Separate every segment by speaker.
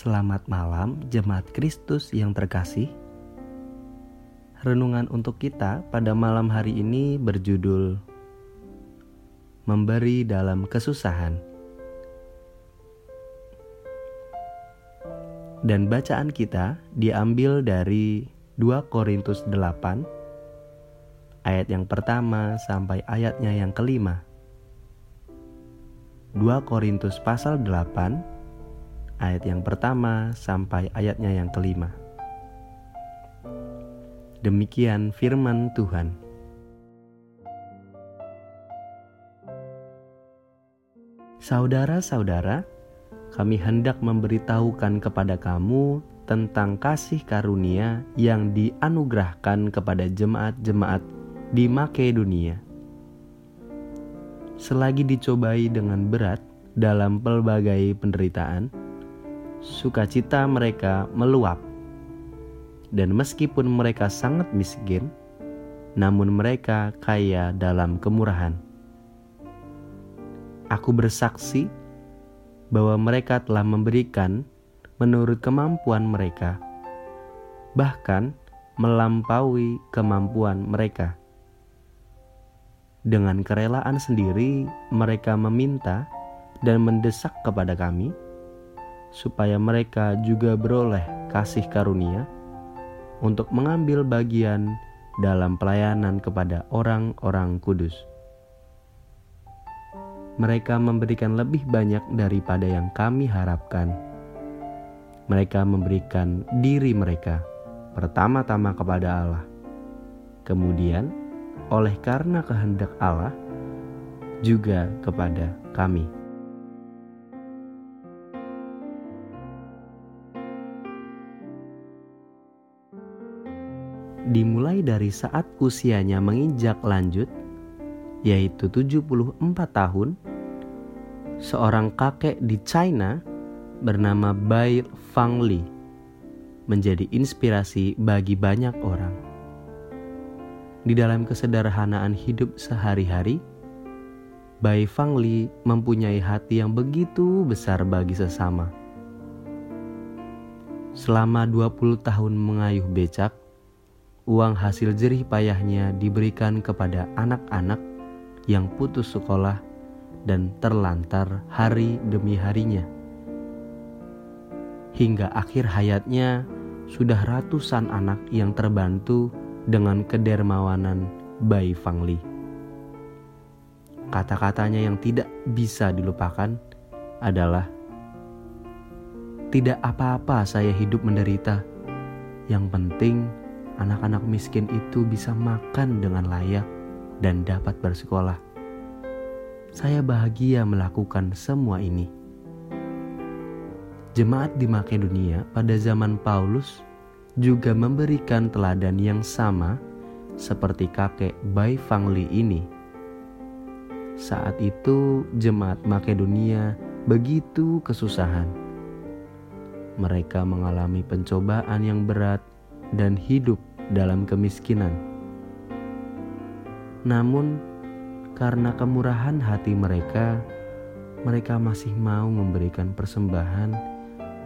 Speaker 1: Selamat malam, jemaat Kristus yang terkasih. Renungan untuk kita pada malam hari ini berjudul "Memberi dalam Kesusahan". Dan bacaan kita diambil dari 2 Korintus 8 ayat yang pertama sampai ayatnya yang kelima. 2 Korintus pasal 8 ayat yang pertama sampai ayatnya yang kelima. Demikian firman Tuhan. Saudara-saudara, kami hendak memberitahukan kepada kamu tentang kasih karunia yang dianugerahkan kepada jemaat-jemaat di Makedonia. Selagi dicobai dengan berat dalam pelbagai penderitaan, sukacita mereka meluap. Dan meskipun mereka sangat miskin, namun mereka kaya dalam kemurahan. Aku bersaksi bahwa mereka telah memberikan menurut kemampuan mereka, bahkan melampaui kemampuan mereka. Dengan kerelaan sendiri, mereka meminta dan mendesak kepada kami supaya mereka juga beroleh kasih karunia untuk mengambil bagian dalam pelayanan kepada orang-orang kudus. Mereka memberikan lebih banyak daripada yang kami harapkan. Mereka memberikan diri mereka pertama-tama kepada Allah, kemudian oleh karena kehendak Allah juga kepada kami. Dimulai dari saat usianya menginjak lanjut, yaitu 74 tahun, seorang kakek di China bernama Bai Fangli menjadi inspirasi bagi banyak orang. Di dalam kesederhanaan hidup sehari-hari, Bai Fangli mempunyai hati yang begitu besar bagi sesama. Selama 20 tahun mengayuh becak, uang hasil jerih payahnya diberikan kepada anak-anak yang putus sekolah dan terlantar hari demi harinya. Hingga akhir hayatnya, sudah ratusan anak yang terbantu dengan kedermawanan Bai Fangli. Kata-katanya yang tidak bisa dilupakan adalah tidak apa-apa saya hidup menderita. Yang penting anak-anak miskin itu bisa makan dengan layak dan dapat bersekolah. Saya bahagia melakukan semua ini. Jemaat di Makedonia pada zaman Paulus juga memberikan teladan yang sama seperti kakek Bai Fangli ini. Saat itu jemaat Makedonia begitu kesusahan. Mereka mengalami pencobaan yang berat dan hidup dalam kemiskinan. Namun, karena kemurahan hati mereka, mereka masih mau memberikan persembahan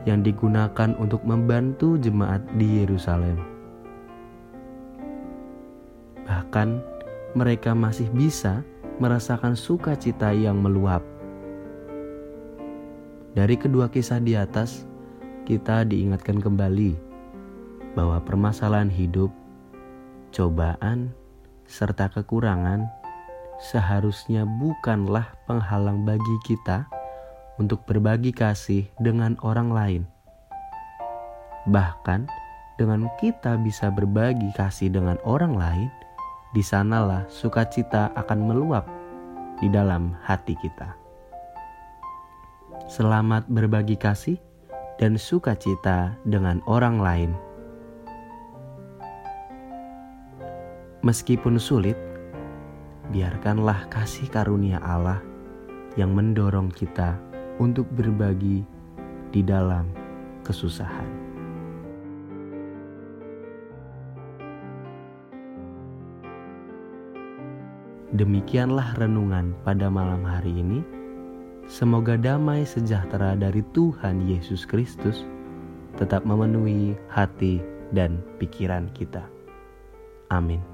Speaker 1: yang digunakan untuk membantu jemaat di Yerusalem. Bahkan, mereka masih bisa merasakan sukacita yang meluap. Dari kedua kisah di atas, kita diingatkan kembali bahwa permasalahan hidup, cobaan, serta kekurangan seharusnya bukanlah penghalang bagi kita untuk berbagi kasih dengan orang lain. Bahkan, dengan kita bisa berbagi kasih dengan orang lain, di sanalah sukacita akan meluap di dalam hati kita. Selamat berbagi kasih dan sukacita dengan orang lain. Meskipun sulit, biarkanlah kasih karunia Allah yang mendorong kita untuk berbagi di dalam kesusahan. Demikianlah renungan pada malam hari ini. Semoga damai sejahtera dari Tuhan Yesus Kristus tetap memenuhi hati dan pikiran kita. Amin.